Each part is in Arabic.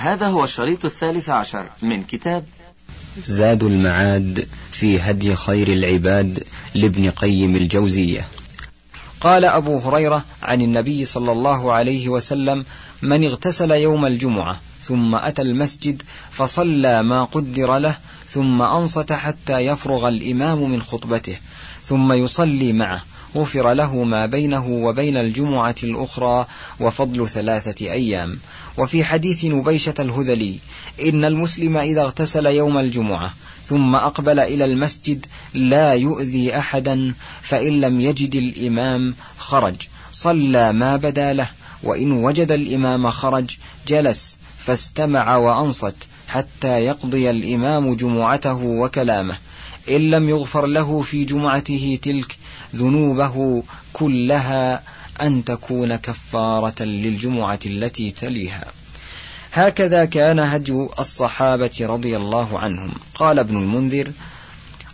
هذا هو الشريط الثالث عشر من كتاب زاد المعاد في هدي خير العباد لابن قيم الجوزية. قال أبو هريرة عن النبي صلى الله عليه وسلم من اغتسل يوم الجمعة ثم أتى المسجد فصلى ما قدر له ثم أنصت حتى يفرغ الإمام من خطبته ثم يصلي معه غفر له ما بينه وبين الجمعة الأخرى وفضل ثلاثة أيام. وفي حديث نبيشة الهذلي إن المسلم إذا اغتسل يوم الجمعة ثم أقبل إلى المسجد لا يؤذي أحدا فإن لم يجد الإمام خرج. صلى ما بدا له وإن وجد الإمام خرج جلس فاستمع وأنصت حتى يقضي الإمام جمعته وكلامه. إن لم يغفر له في جمعته تلك ذنوبه كلها أن تكون كفارة للجمعة التي تليها. هكذا كان هدي الصحابة رضي الله عنهم. قال ابن المنذر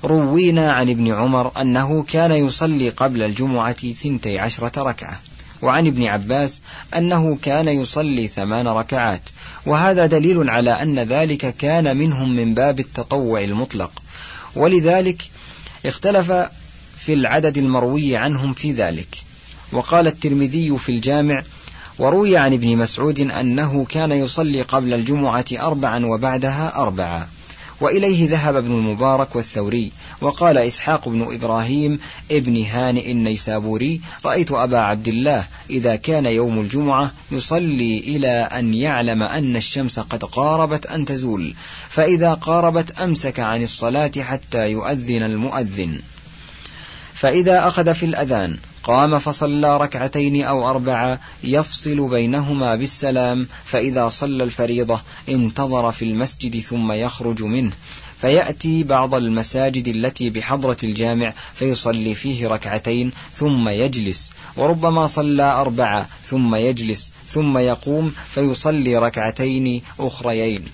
روينا عن ابن عمر أنه كان يصلي قبل الجمعة ثنتي عشرة ركعة وعن ابن عباس أنه كان يصلي ثمان ركعات. وهذا دليل على أن ذلك كان منهم من باب التطوع المطلق. ولذلك اختلف في العدد المروي عنهم في ذلك. وقال الترمذي في الجامع وروي عن ابن مسعود أنه كان يصلي قبل الجمعة أربعا وبعدها أربعا. وإليه ذهب ابن المبارك والثوري. وقال إسحاق بن إبراهيم ابن هانئ النيسابوري رأيت أبا عبد الله إذا كان يوم الجمعة يصلي إلى أن يعلم أن الشمس قد قاربت أن تزول فإذا قاربت أمسك عن الصلاة حتى يؤذن المؤذن. فإذا أخذ في الأذان قام فصلى ركعتين أو أربعة يفصل بينهما بالسلام فإذا صلى الفريضة انتظر في المسجد ثم يخرج منه. فيأتي بعض المساجد التي بحضرة الجامع فيصلي فيه ركعتين ثم يجلس. وربما صلى أربعة ثم يجلس ثم يقوم فيصلي ركعتين أخريين.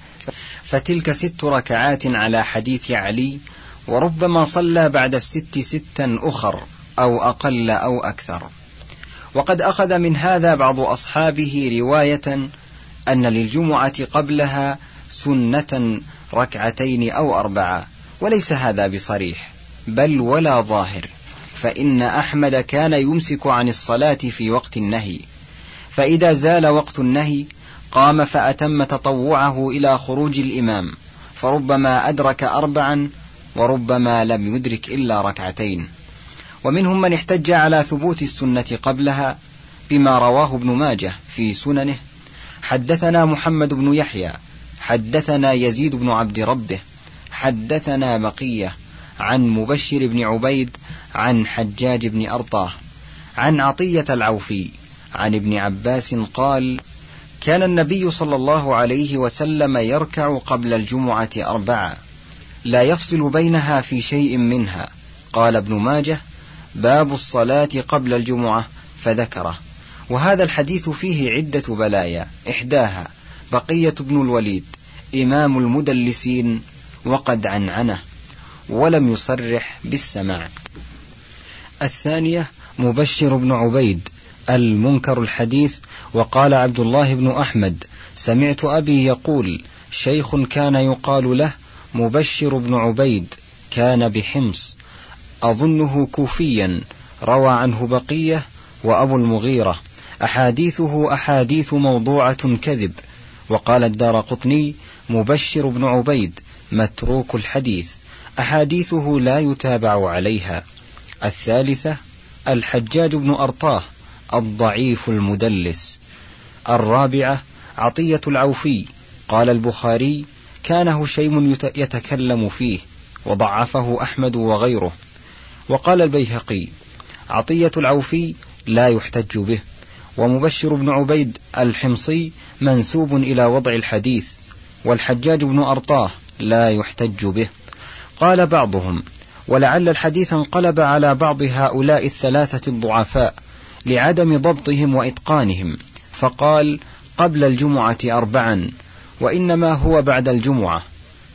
فتلك ست ركعات على حديث علي وربما صلى بعد الست ستا أخر أو أقل أو أكثر. وقد أخذ من هذا بعض أصحابه رواية أن للجمعة قبلها سنة ركعتين أو أربعة وليس هذا بصريح بل ولا ظاهر فإن أحمد كان يمسك عن الصلاة في وقت النهي. فإذا زال وقت النهي قام فأتم تطوعه إلى خروج الإمام فربما أدرك أربعا وربما لم يدرك إلا ركعتين. ومنهم من احتج على ثبوت السنة قبلها بما رواه ابن ماجه في سننه. حدثنا محمد بن يحيى حدثنا يزيد بن عبد ربه حدثنا بقية عن مبشر بن عبيد عن حجاج بن أرطاه. عن عطية العوفي عن ابن عباس قال كان النبي صلى الله عليه وسلم يركع قبل الجمعة أربعة لا يفصل بينها في شيء منها. قال ابن ماجه باب الصلاة قبل الجمعة فذكره. وهذا الحديث فيه عدة بلايا. إحداها بقية بن الوليد إمام المدلسين وقد عنعنه ولم يصرح بالسماع. الثانية مبشر بن عبيد المنكر الحديث وقال عبد الله بن أحمد سمعت أبي يقول شيخ كان يقال له مبشر بن عبيد كان بحمص أظنه كوفيا روى عنه بقية وأبو المغيرة. أحاديثه أحاديث موضوعة كذب. وقال الدار قطني مبشر بن عبيد متروك الحديث. أحاديثه لا يتابع عليها. الثالثة الحجاج بن أرطاه الضعيف المدلس. الرابعة عطية العوفي قال البخاري كان هشيم يتكلم فيه وضعفه أحمد وغيره. وقال البيهقي عطية العوفي لا يحتج به ومبشر بن عبيد الحمصي منسوب إلى وضع الحديث والحجاج بن أرطاه لا يحتج به. قال بعضهم ولعل الحديث انقلب على بعض هؤلاء الثلاثة الضعفاء لعدم ضبطهم وإتقانهم فقال قبل الجمعة أربعا وإنما هو بعد الجمعة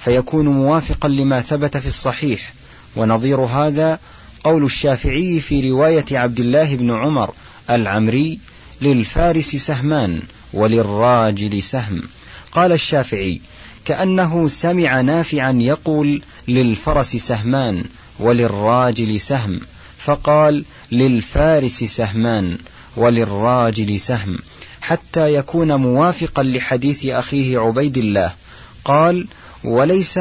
فيكون موافقا لما ثبت في الصحيح. ونظير هذا قول الشافعي في رواية عبد الله بن عمر العمري للفارس سهمان وللراجل سهم. قال الشافعي كأنه سمع نافعا يقول للفرس سهمان وللراجل سهم فقال للفارس سهمان وللراجل سهم. حتى يكون موافقا لحديث أخيه عبيد الله. قال وليس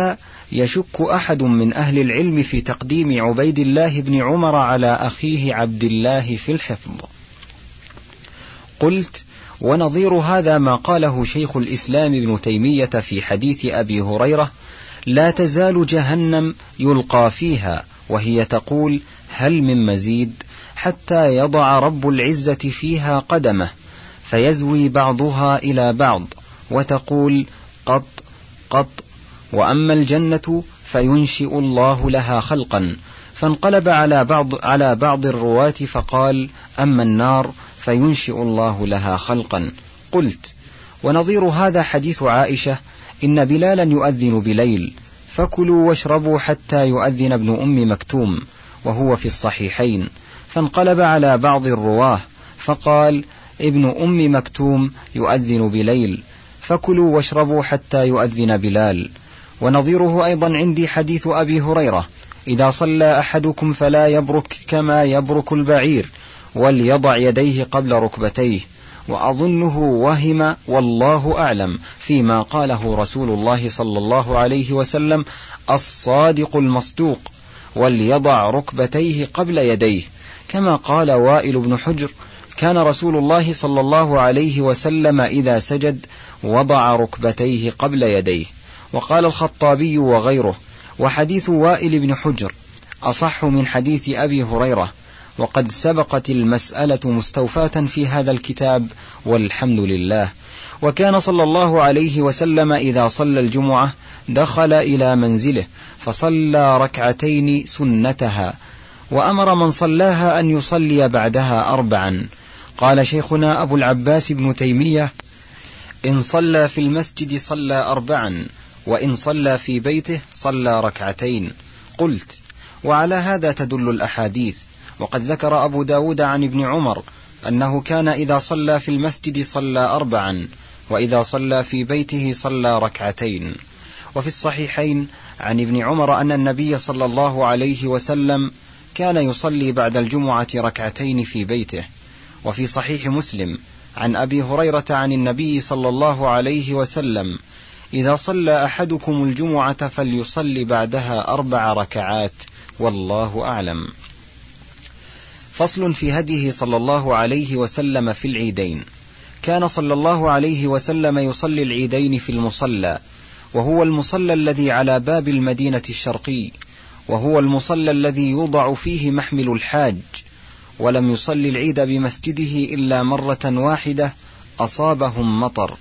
يشك أحد من أهل العلم في تقديم عبيد الله بن عمر على أخيه عبد الله في الحفظ. قلت ونظير هذا ما قاله شيخ الإسلام ابن تيمية في حديث أبي هريرة لا تزال جهنم يلقى فيها وهي تقول هل من مزيد حتى يضع رب العزة فيها قدمه؟ فيزوي بعضها إلى بعض وتقول قط قط. وأما الجنة فينشئ الله لها خلقا. فانقلب على بعض على بعض الرواة فقال أما النار فينشئ الله لها خلقا. قلت ونظير هذا حديث عائشة إن بلالا يؤذن بليل فكلوا واشربوا حتى يؤذن ابن أم مكتوم وهو في الصحيحين. فانقلب على بعض الرواة فقال ابن أم مكتوم يؤذن بليل فكلوا واشربوا حتى يؤذن بلال. ونظيره أيضا عندي حديث أبي هريرة إذا صلى أحدكم فلا يبرك كما يبرك البعير وليضع يديه قبل ركبتيه. وأظنه وهم والله أعلم فيما قاله رسول الله صلى الله عليه وسلم الصادق المصدوق وليضع ركبتيه قبل يديه كما قال وائل بن حجر كان رسول الله صلى الله عليه وسلم إذا سجد وضع ركبتيه قبل يديه. وقال الخطابي وغيره وحديث وائل بن حجر أصح من حديث أبي هريرة وقد سبقت المسألة مستوفاة في هذا الكتاب والحمد لله. وكان صلى الله عليه وسلم إذا صلى الجمعة دخل إلى منزله فصلى ركعتين سنتها وأمر من صلاها أن يصلي بعدها أربعا. قال شيخنا أبو العباس بن تيمية إن صلى في المسجد صلى أربعا وإن صلى في بيته صلى ركعتين. قلت وعلى هذا تدل الأحاديث. وقد ذكر أبو داود عن ابن عمر أنه كان إذا صلى في المسجد صلى أربعا وإذا صلى في بيته صلى ركعتين. وفي الصحيحين عن ابن عمر أن النبي صلى الله عليه وسلم كان يصلي بعد الجمعة ركعتين في بيته. وفي صحيح مسلم عن أبي هريرة عن النبي صلى الله عليه وسلم إذا صلى أحدكم الجمعة فليصلي بعدها أربع ركعات والله أعلم. فصل في هديه صلى الله عليه وسلم في العيدين. كان صلى الله عليه وسلم يصلي العيدين في المصلى وهو المصلى الذي على باب المدينة الشرقي وهو المصلى الذي يوضع فيه محمل الحاج ولم يصلي العيد بمسجده إلا مرة واحدة أصابهم مطر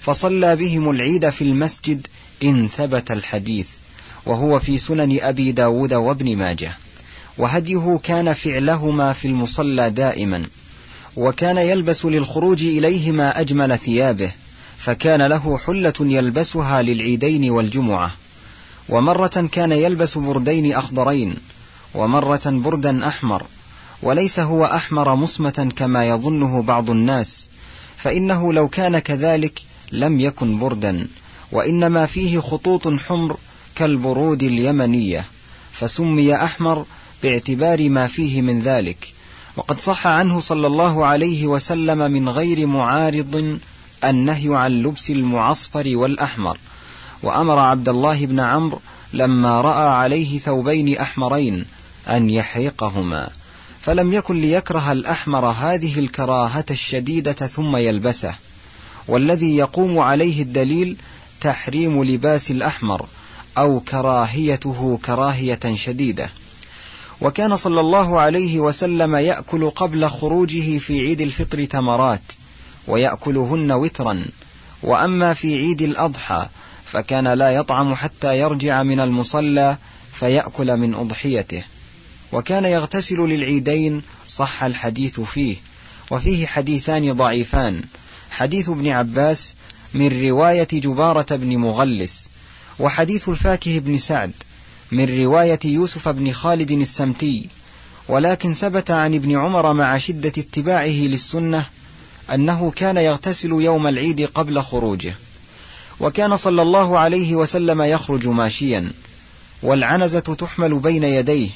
فصلى بهم العيد في المسجد إن ثبت الحديث وهو في سنن أبي داود وابن ماجه وهديه كان فعلهما في المصلى دائما وكان يلبس للخروج إليهما أجمل ثيابه فكان له حلة يلبسها للعيدين والجمعة ومرة كان يلبس بردين أخضرين ومرة بردا أحمر وليس هو أحمر مصمة كما يظنه بعض الناس فإنه لو كان كذلك لم يكن بردا وإنما فيه خطوط حمر كالبرود اليمنية فسمي أحمر باعتبار ما فيه من ذلك وقد صح عنه صلى الله عليه وسلم من غير معارض النهي عن لبس المعصفر والأحمر وأمر عبد الله بن عمرو لما رأى عليه ثوبين أحمرين أن يحرقهما فلم يكن ليكره الأحمر هذه الكراهة الشديدة ثم يلبسه. والذي يقوم عليه الدليل تحريم لباس الأحمر أو كراهيته كراهية شديدة. وكان صلى الله عليه وسلم يأكل قبل خروجه في عيد الفطر تمرات ويأكلهن وترا. وأما في عيد الأضحى فكان لا يطعم حتى يرجع من المصلى فيأكل من أضحيته. وكان يغتسل للعيدين صح الحديث فيه. وفيه حديثان ضعيفان. حديث ابن عباس من رواية جبارة بن مغلس. وحديث الفاكه بن سعد من رواية يوسف بن خالد السمتي. ولكن ثبت عن ابن عمر مع شدة اتباعه للسنة أنه كان يغتسل يوم العيد قبل خروجه. وكان صلى الله عليه وسلم يخرج ماشيا. والعنزة تحمل بين يديه.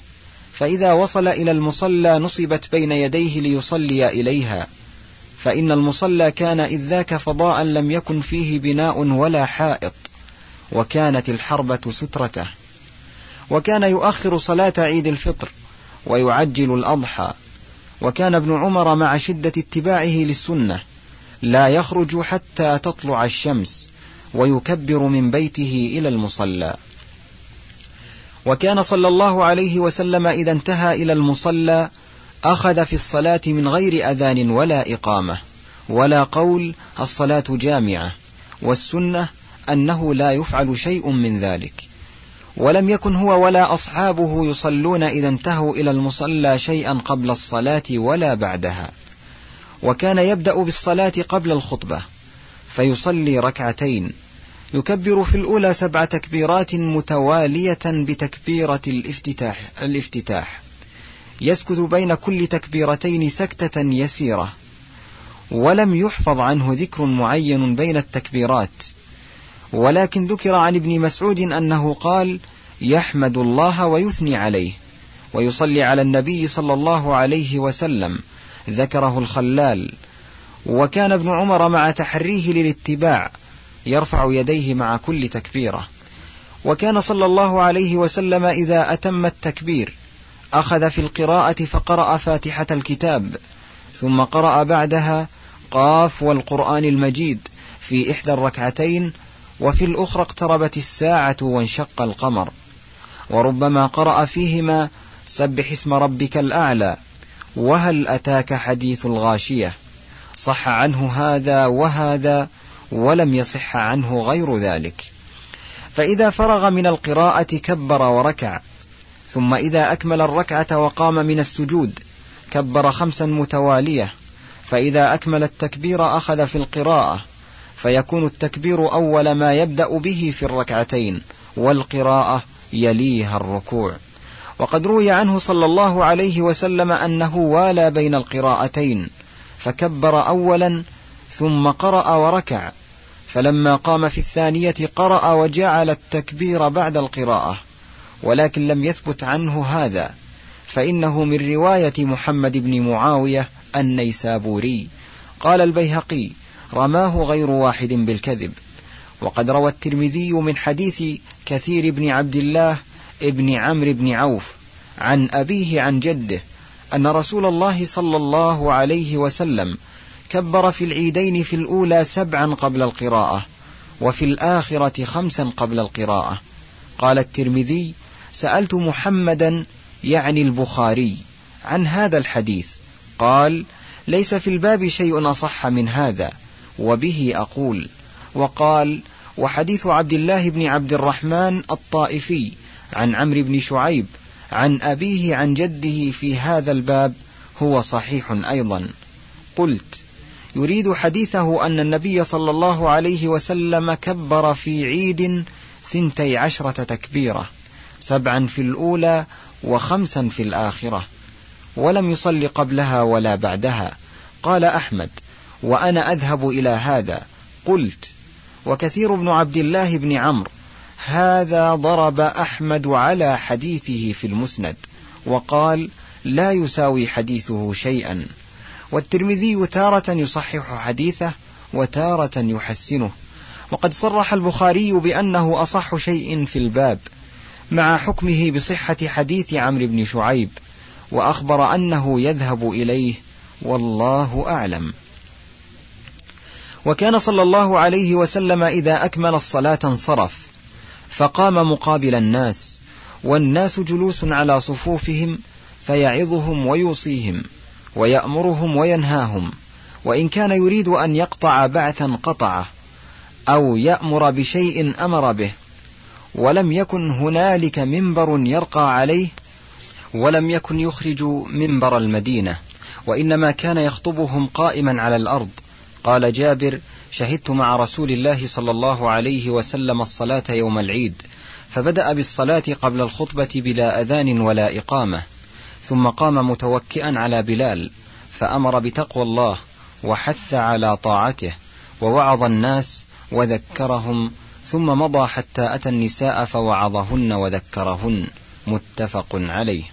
فإذا وصل إلى المصلى نصبت بين يديه ليصلي إليها. فإن المصلى كان إذ ذاك فضاء لم يكن فيه بناء ولا حائط وكانت الحربة سترته. وكان يؤخر صلاة عيد الفطر ويعجل الأضحى. وكان ابن عمر مع شدة اتباعه للسنة لا يخرج حتى تطلع الشمس ويكبر من بيته إلى المصلى. وكان صلى الله عليه وسلم إذا انتهى إلى المصلى أخذ في الصلاة من غير أذان ولا إقامة ولا قول الصلاة جامعة والسنة أنه لا يفعل شيء من ذلك. ولم يكن هو ولا أصحابه يصلون إذا انتهوا إلى المصلى شيئا قبل الصلاة ولا بعدها. وكان يبدأ بالصلاة قبل الخطبة فيصلي ركعتين يكبر في الأولى سبع تكبيرات متوالية بتكبيرة الافتتاح, الافتتاح. يسكت بين كل تكبيرتين سكتة يسيرة. ولم يحفظ عنه ذكر معين بين التكبيرات. ولكن ذكر عن ابن مسعود أنه قال يحمد الله ويثني عليه ويصلي على النبي صلى الله عليه وسلم ذكره الخلال. وكان ابن عمر مع تحريه للاتباع يرفع يديه مع كل تكبيرة. وكان صلى الله عليه وسلم إذا أتم التكبير أخذ في القراءة فقرأ فاتحة الكتاب ثم قرأ بعدها قاف والقرآن المجيد في إحدى الركعتين وفي الأخرى اقتربت الساعة وانشق القمر. وربما قرأ فيهما سبح اسم ربك الأعلى وهل أتاك حديث الغاشية؟ صح عنه هذا وهذا ولم يصح عنه غير ذلك. فإذا فرغ من القراءة كبر وركع ثم إذا أكمل الركعة وقام من السجود كبر خمسا متوالية. فإذا أكمل التكبير أخذ في القراءة. فيكون التكبير أول ما يبدأ به في الركعتين والقراءة يليها الركوع. وقد روي عنه صلى الله عليه وسلم أنه والى بين القراءتين فكبر أولا ثم قرأ وركع فلما قام في الثانية قرأ وجعل التكبير بعد القراءة ولكن لم يثبت عنه هذا فإنه من رواية محمد بن معاوية النيسابوري. قال البيهقي رماه غير واحد بالكذب. وقد روى الترمذي من حديث كثير بن عبد الله ابن عمرو بن عوف عن أبيه عن جده أن رسول الله صلى الله عليه وسلم كبر في العيدين في الأولى سبعا قبل القراءة وفي الآخرة خمسا قبل القراءة. قال الترمذي سألت محمدا يعني البخاري عن هذا الحديث. قال ليس في الباب شيء أصح من هذا وبه أقول. وقال وحديث عبد الله بن عبد الرحمن الطائفي عن عمرو بن شعيب عن أبيه عن جده في هذا الباب هو صحيح أيضا. قلت يريد حديثه أن النبي صلى الله عليه وسلم كبر في عيد ثنتي عشرة تكبيرة سبعا في الأولى وخمسا في الآخرة ولم يصل قبلها ولا بعدها. قال أحمد وأنا أذهب إلى هذا. قلت وكثير بن عبد الله بن عمرو هذا ضرب أحمد على حديثه في المسند وقال لا يساوي حديثه شيئا. والترمذي تارة يصحح حديثه وتارة يحسنه. وقد صرح البخاري بأنه أصح شيء في الباب مع حكمه بصحة حديث عمرو بن شعيب وأخبر أنه يذهب إليه والله أعلم. وكان صلى الله عليه وسلم إذا أكمل الصلاة انصرف فقام مقابل الناس والناس جلوس على صفوفهم فيعظهم ويوصيهم. ويأمرهم وينهاهم وإن كان يريد أن يقطع بعثا قطعه أو يأمر بشيء أمر به ولم يكن هنالك منبر يرقى عليه ولم يكن يخرج منبر المدينة وإنما كان يخطبهم قائما على الأرض. قال جابر شهدت مع رسول الله صلى الله عليه وسلم الصلاة يوم العيد فبدأ بالصلاة قبل الخطبة بلا أذان ولا إقامة. ثم قام متوكئا على بلال فأمر بتقوى الله وحث على طاعته ووعظ الناس وذكرهم ثم مضى حتى أتى النساء فوعظهن وذكرهن متفق عليه.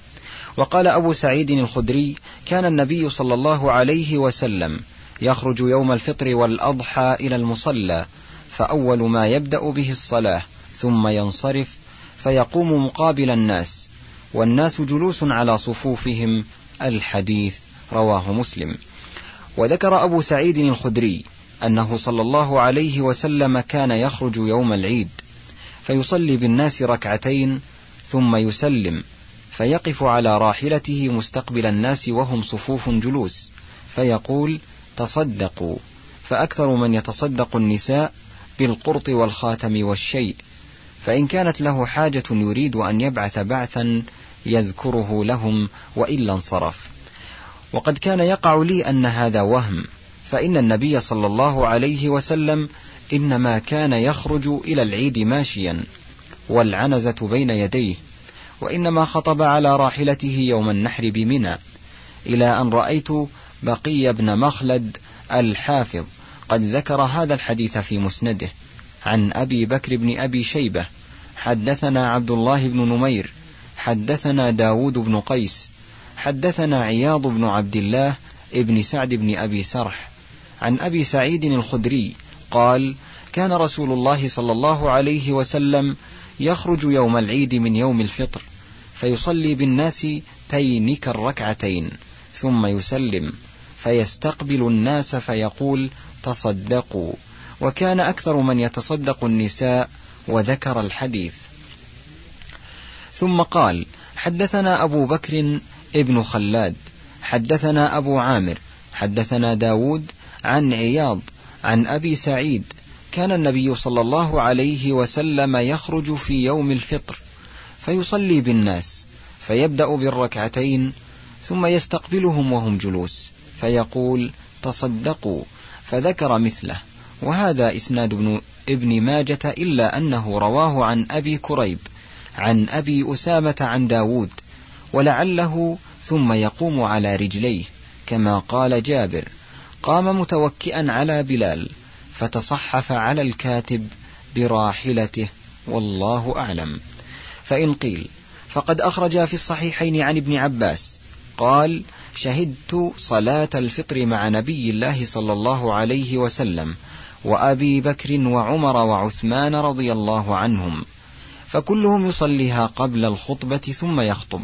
وقال أبو سعيد الخدري كان النبي صلى الله عليه وسلم يخرج يوم الفطر والأضحى إلى المصلى فأول ما يبدأ به الصلاة ثم ينصرف فيقوم مقابل الناس والناس جلوس على صفوفهم الحديث رواه مسلم. وذكر أبو سعيد الخدري أنه صلى الله عليه وسلم كان يخرج يوم العيد فيصلي بالناس ركعتين ثم يسلم فيقف على راحلته مستقبل الناس وهم صفوف جلوس فيقول تصدقوا فأكثر من يتصدق النساء بالقرط والخاتم والشيء فإن كانت له حاجة يريد أن يبعث بعثا يذكره لهم وإلا انصرف. وقد كان يقع لي أن هذا وهم فإن النبي صلى الله عليه وسلم إنما كان يخرج إلى العيد ماشيا والعنزة بين يديه وإنما خطب على راحلته يوم النحر بمنى إلى أن رأيت بقي بن مخلد الحافظ قد ذكر هذا الحديث في مسنده عن أبي بكر بن أبي شيبة حدثنا عبد الله بن نمير حدثنا داود بن قيس حدثنا عياض بن عبد الله ابن سعد بن أبي سرح عن أبي سعيد الخدري قال كان رسول الله صلى الله عليه وسلم يخرج يوم العيد من يوم الفطر فيصلي بالناس تينك الركعتين ثم يسلم فيستقبل الناس فيقول تصدقوا وكان أكثر من يتصدق النساء وذكر الحديث. ثم قال حدثنا أبو بكر ابن خلاد حدثنا أبو عامر حدثنا داود عن عياض عن أبي سعيد كان النبي صلى الله عليه وسلم يخرج في يوم الفطر فيصلي بالناس فيبدأ بالركعتين ثم يستقبلهم وهم جلوس فيقول تصدقوا فذكر مثله وهذا إسناد ابن, ابن ماجة إلا أنه رواه عن أبي كريب. عن أبي أسامة عن داود ولعله ثم يقوم على رجليه كما قال جابر قام متوكئا على بلال فتصحف على الكاتب براحلته والله أعلم. فإن قيل فقد أخرج في الصحيحين عن ابن عباس قال شهدت صلاة الفطر مع نبي الله صلى الله عليه وسلم وأبي بكر وعمر وعثمان رضي الله عنهم. فكلهم يصليها قبل الخطبة ثم يخطب.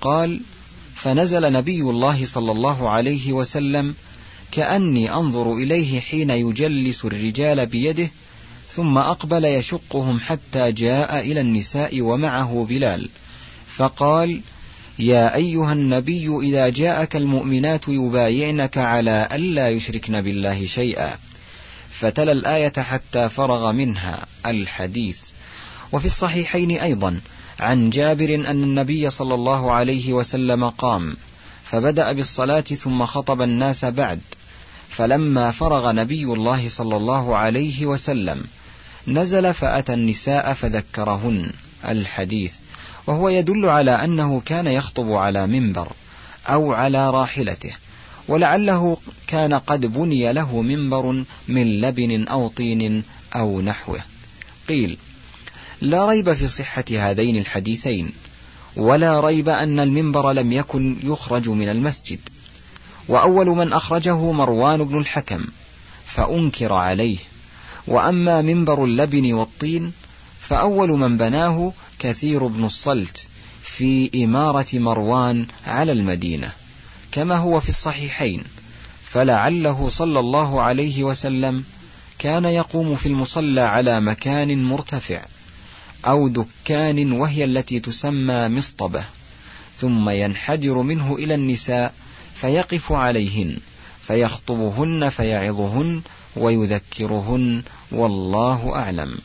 قال فنزل نبي الله صلى الله عليه وسلم كأني أنظر إليه حين يجلس الرجال بيده ثم أقبل يشقهم حتى جاء إلى النساء ومعه بلال. فقال يا أيها النبي إذا جاءك المؤمنات يبايعنك على ألا يشركن بالله شيئا. فتلا الآية حتى فرغ منها الحديث. وفي الصحيحين أيضا عن جابر أن النبي صلى الله عليه وسلم قام فبدأ بالصلاة ثم خطب الناس بعد فلما فرغ نبي الله صلى الله عليه وسلم نزل فأتى النساء فذكرهن الحديث وهو يدل على أنه كان يخطب على منبر أو على راحلته ولعله كان قد بني له منبر من لبن أو طين أو نحوه. قيل لا ريب في صحة هذين الحديثين ولا ريب أن المنبر لم يكن يخرج من المسجد. وأول من أخرجه مروان بن الحكم فأنكر عليه. وأما منبر اللبن والطين فأول من بناه كثير بن الصلت في إمارة مروان على المدينة كما هو في الصحيحين. فلعله صلى الله عليه وسلم كان يقوم في المصلى على مكان مرتفع. أو دكان وهي التي تسمى مصطبة ثم ينحدر منه إلى النساء فيقف عليهن فيخطبهن فيعظهن ويذكرهن والله أعلم.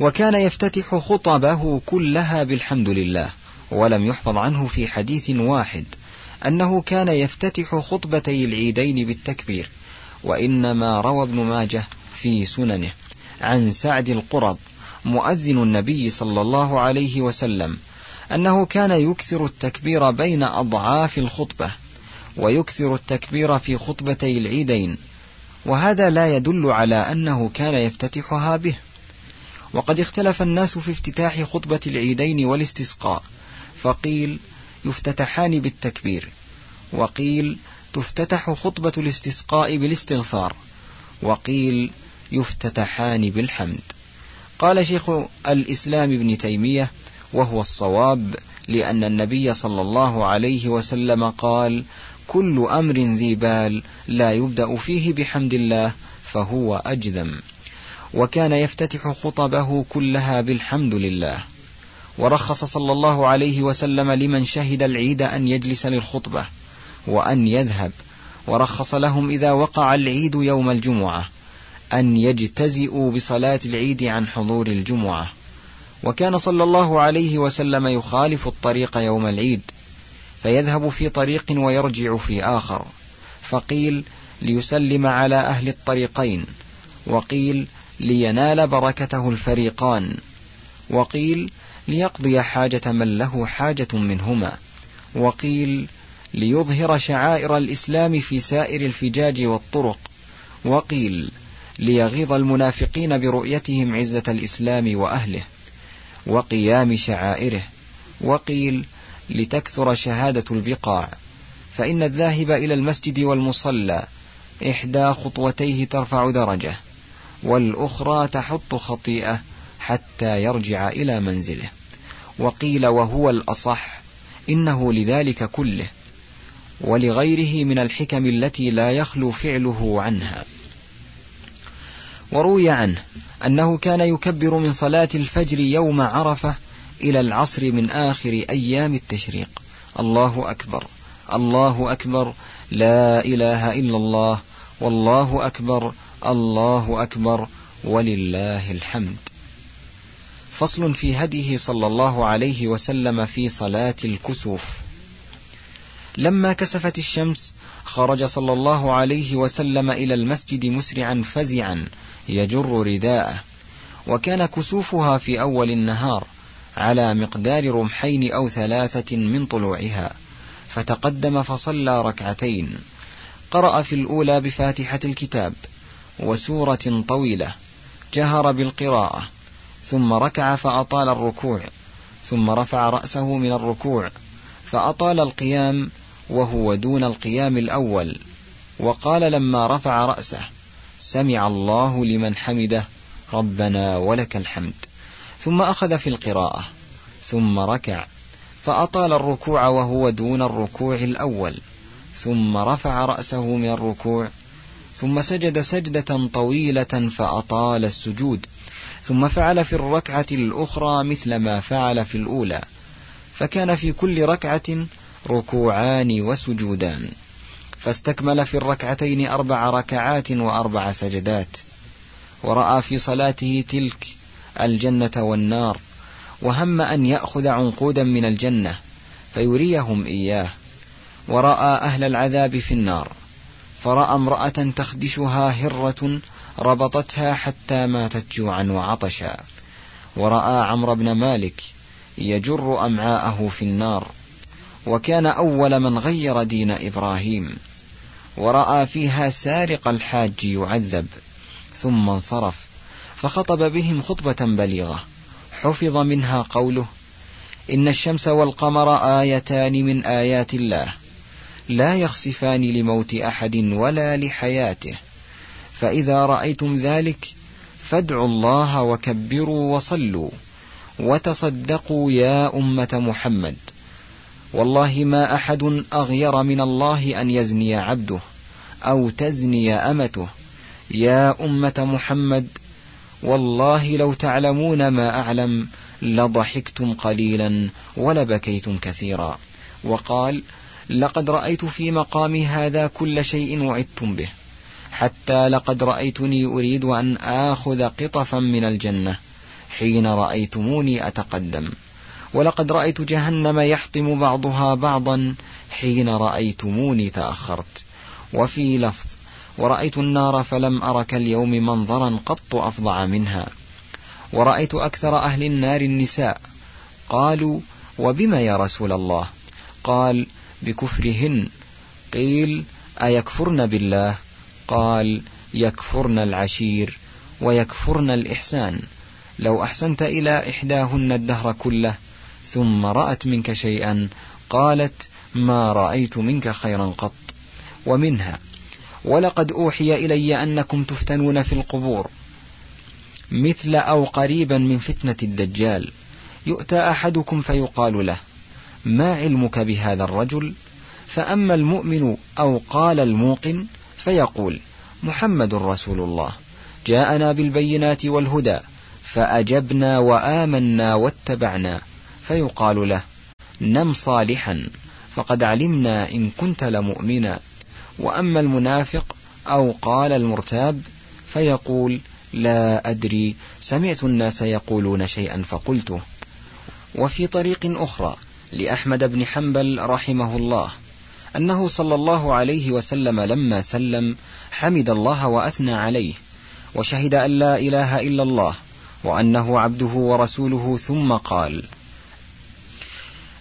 وكان يفتتح خطبه كلها بالحمد لله ولم يحفظ عنه في حديث واحد أنه كان يفتتح خطبتي العيدين بالتكبير وإنما روى ابن ماجه في سننه عن سعد القرض مؤذن النبي صلى الله عليه وسلم أنه كان يكثر التكبير بين أضعاف الخطبة ويكثر التكبير في خطبتي العيدين وهذا لا يدل على أنه كان يفتتحها به. وقد اختلف الناس في افتتاح خطبة العيدين والاستسقاء فقيل يفتتحان بالتكبير وقيل تفتتح خطبة الاستسقاء بالاستغفار وقيل يفتتحان بالحمد. قال شيخ الإسلام ابن تيمية وهو الصواب لأن النبي صلى الله عليه وسلم قال كل أمر ذي بال لا يبدأ فيه بحمد الله فهو أجذم وكان يفتتح خطبه كلها بالحمد لله ورخص صلى الله عليه وسلم لمن شهد العيد أن يجلس للخطبة وأن يذهب ورخص لهم إذا وقع العيد يوم الجمعة أن يجتزئوا بصلاة العيد عن حضور الجمعة. وكان صلى الله عليه وسلم يخالف الطريق يوم العيد فيذهب في طريق ويرجع في آخر. فقيل ليسلم على أهل الطريقين. وقيل لينال بركته الفريقان. وقيل ليقضي حاجة من له حاجة منهما. وقيل ليظهر شعائر الإسلام في سائر الفجاج والطرق. وقيل ليغيظ المنافقين برؤيتهم عزة الإسلام وأهله وقيام شعائره وقيل لتكثر شهادة البقاع فإن الذاهب إلى المسجد والمصلى إحدى خطوتيه ترفع درجة والأخرى تحط خطيئة حتى يرجع إلى منزله. وقيل وهو الأصح إنه لذلك كله ولغيره من الحكم التي لا يخلو فعله عنها. وروي عنه أنه كان يكبر من صلاة الفجر يوم عرفة إلى العصر من آخر أيام التشريق. الله أكبر الله أكبر لا إله إلا الله والله أكبر الله أكبر ولله الحمد. فصل في هديه صلى الله عليه وسلم في صلاة الكسوف. لما كسفت الشمس خرج صلى الله عليه وسلم إلى المسجد مسرعا فزعا يجر رداءه وكان كسوفها في أول النهار على مقدار رمحين أو ثلاثة من طلوعها فتقدم فصلى ركعتين. قرأ في الأولى بفاتحة الكتاب وسورة طويلة جهر بالقراءة ثم ركع فأطال الركوع ثم رفع رأسه من الركوع فأطال القيام وهو دون القيام الأول وقال لما رفع رأسه سمع الله لمن حمده ربنا ولك الحمد. ثم أخذ في القراءة ثم ركع فأطال الركوع وهو دون الركوع الأول ثم رفع رأسه من الركوع ثم سجد سجدة طويلة فأطال السجود ثم فعل في الركعة الأخرى مثل ما فعل في الأولى فكان في كل ركعة ركوعان وسجودان. فاستكمل في الركعتين أربع ركعات وأربع سجدات ورأى في صلاته تلك الجنة والنار وهم أن يأخذ عنقودا من الجنة فيريهم إياه ورأى أهل العذاب في النار فرأى امرأة تخدشها هرة ربطتها حتى ماتت جوعا وعطشا ورأى عمرو بن مالك يجر أمعاءه في النار وكان أول من غير دين إبراهيم. ورأى فيها سارق الحاج يعذب ثم انصرف فخطب بهم خطبة بليغة حفظ منها قوله إن الشمس والقمر آيتان من آيات الله لا يخسفان لموت أحد ولا لحياته فإذا رأيتم ذلك فادعوا الله وكبروا وصلوا وتصدقوا يا أمة محمد. والله ما أحد أغير من الله أن يزني عبده أو تزني أمته. يا أمة محمد والله لو تعلمون ما أعلم لضحكتم قليلا ولبكيتم كثيرا. وقال لقد رأيت في مقامي هذا كل شيء وعدتم به حتى لقد رأيتني أريد أن آخذ قطفا من الجنة حين رأيتموني أتقدم. ولقد رأيت جهنم يحطم بعضها بعضا حين رأيتموني تأخرت. وفي لفظ ورأيت النار فلم أرك اليوم منظرا قط أفظع منها. ورأيت أكثر أهل النار النساء. قالوا وبما يا رسول الله؟ قال بكفرهن. قيل أيكفرن بالله؟ قال يكفرن العشير ويكفرن الإحسان. لو أحسنت إلى إحداهن الدهر كله ثم رأت منك شيئا قالت ما رأيت منك خيرا قط ومنها ولقد أوحي إلي أنكم تفتنون في القبور مثل أو قريبا من فتنة الدجال يؤتى أحدكم فيقال له ما علمك بهذا الرجل؟ فأما المؤمن أو قال الموقن فيقول محمد رسول الله جاءنا بالبينات والهدى فأجبنا وآمنا واتبعنا فيقال له نم صالحا فقد علمنا إن كنت لمؤمنا. وأما المنافق أو قال المرتاب فيقول لا أدري سمعت الناس يقولون شيئا فقلته وفي طريق أخرى لأحمد بن حنبل رحمه الله أنه صلى الله عليه وسلم لما سلم حمد الله وأثنى عليه وشهد أن لا إله إلا الله وأنه عبده ورسوله ثم قال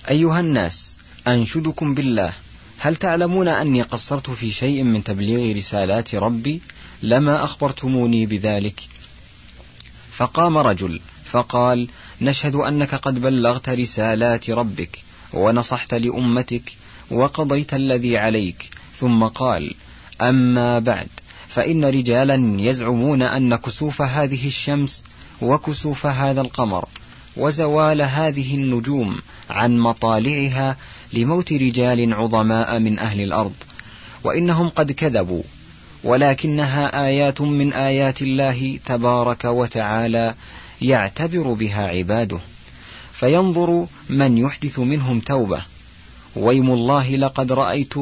أيها الناس أنشدكم بالله. هل تعلمون أني قصرت في شيء من تبليغ رسالات ربي؟ لما أخبرتموني بذلك؟ فقام رجل فقال نشهد أنك قد بلغت رسالات ربك ونصحت لأمتك وقضيت الذي عليك. ثم قال أما بعد فإن رجالا يزعمون أن كسوف هذه الشمس وكسوف هذا القمر. وزوال هذه النجوم عن مطالعها لموت رجال عظماء من أهل الأرض وإنهم قد كذبوا ولكنها آيات من آيات الله تبارك وتعالى يعتبر بها عباده. فينظر من يحدث منهم توبة ويم الله لقد رأيت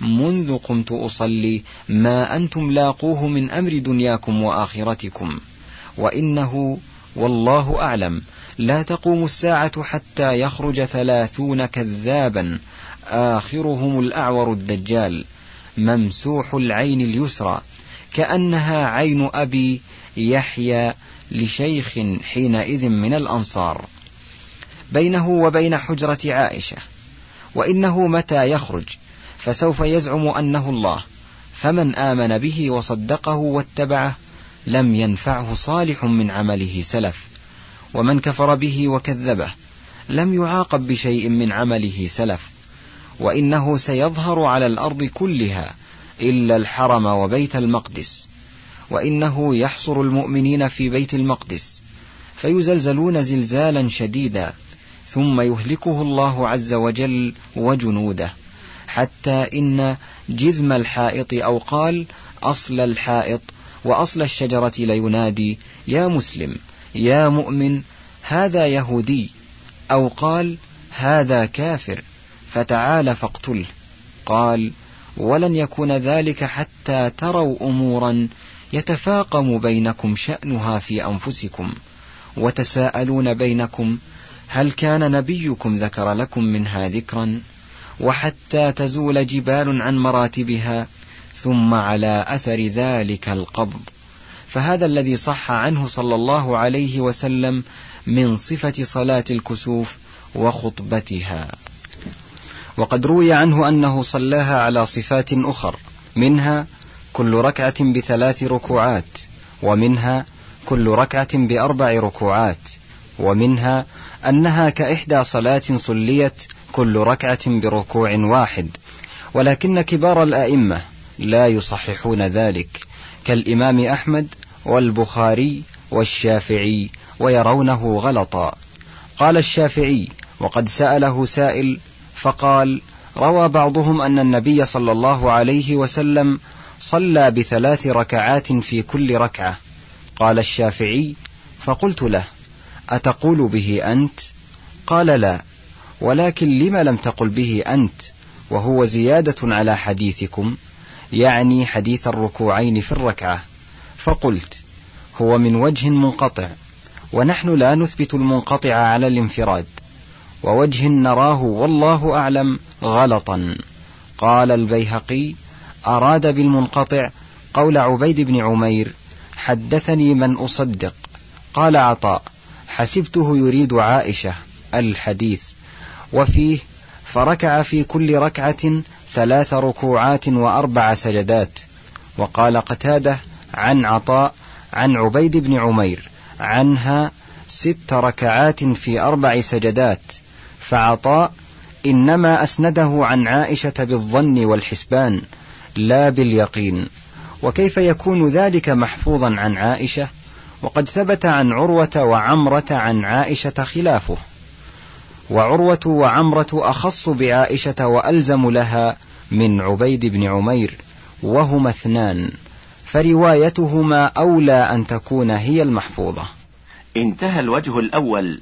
منذ قمت أصلي ما أنتم لاقوه من أمر دنياكم وآخرتكم وإنه والله أعلم. لا تقوم الساعة حتى يخرج ثلاثون كذابا. آخرهم الأعور الدجال. ممسوح العين اليسرى. كأنها عين أبي يحيى لشيخ حينئذ من الأنصار. بينه وبين حجرة عائشة. وإنه متى يخرج؟ فسوف يزعم أنه الله. فمن آمن به وصدقه واتبعه لم ينفعه صالح من عمله سلف ومن كفر به وكذبه لم يعاقب بشيء من عمله سلف وإنه سيظهر على الأرض كلها إلا الحرم وبيت المقدس وإنه يحصر المؤمنين في بيت المقدس فيزلزلون زلزالا شديدا ثم يهلكه الله عز وجل وجنوده حتى إن جذم الحائط أو قال أصل الحائط وأصل الشجرة لينادي يا مسلم يا مؤمن هذا يهودي. أو قال هذا كافر فتعال فاقتله. قال ولن يكون ذلك حتى تروا أمورا يتفاقم بينكم شأنها في أنفسكم وتساءلون بينكم هل كان نبيكم ذكر لكم منها ذكرا؟ وحتى تزول جبال عن مراتبها ثم على أثر ذلك القبض. فهذا الذي صح عنه صلى الله عليه وسلم من صفة صلاة الكسوف وخطبتها. وقد روي عنه أنه صلاها على صفات أخر منها كل ركعة بثلاث ركوعات ومنها كل ركعة بأربع ركوعات ومنها أنها كإحدى صلاة صليت كل ركعة بركوع واحد. ولكن كبار الأئمة لا يصححون ذلك. كالإمام أحمد والبخاري والشافعي ويرونه غلطا. قال الشافعي وقد سأله سائل فقال روى بعضهم أن النبي صلى الله عليه وسلم صلى بثلاث ركعات في كل ركعة. قال الشافعي فقلت له أتقول به أنت؟ قال لا ولكن لم لم تقل به أنت وهو زيادة على حديثكم؟ يعني حديث الركوعين في الركعة. فقلت هو من وجه منقطع ونحن لا نثبت المنقطع على الانفراد ووجه نراه والله أعلم غلطا. قال البيهقي أراد بالمنقطع قول عبيد بن عمير حدثني من أصدق. قال عطاء حسبته يريد عائشة الحديث وفيه فركع في كل ركعة ثلاث ركوعات وأربع سجدات. وقال قتادة عن عطاء عن عبيد بن عمير عنها ست ركعات في أربع سجدات. فعطاء إنما أسنده عن عائشة بالظن والحسبان لا باليقين. وكيف يكون ذلك محفوظا عن عائشة؟ وقد ثبت عن عروة وعمرة عن عائشة خلافه. وعروة وعمرة أخص بعائشة وألزم لها من عبيد بن عمير وهما اثنان فروايتهما أولى أن تكون هي المحفوظة. انتهى الوجه الأول.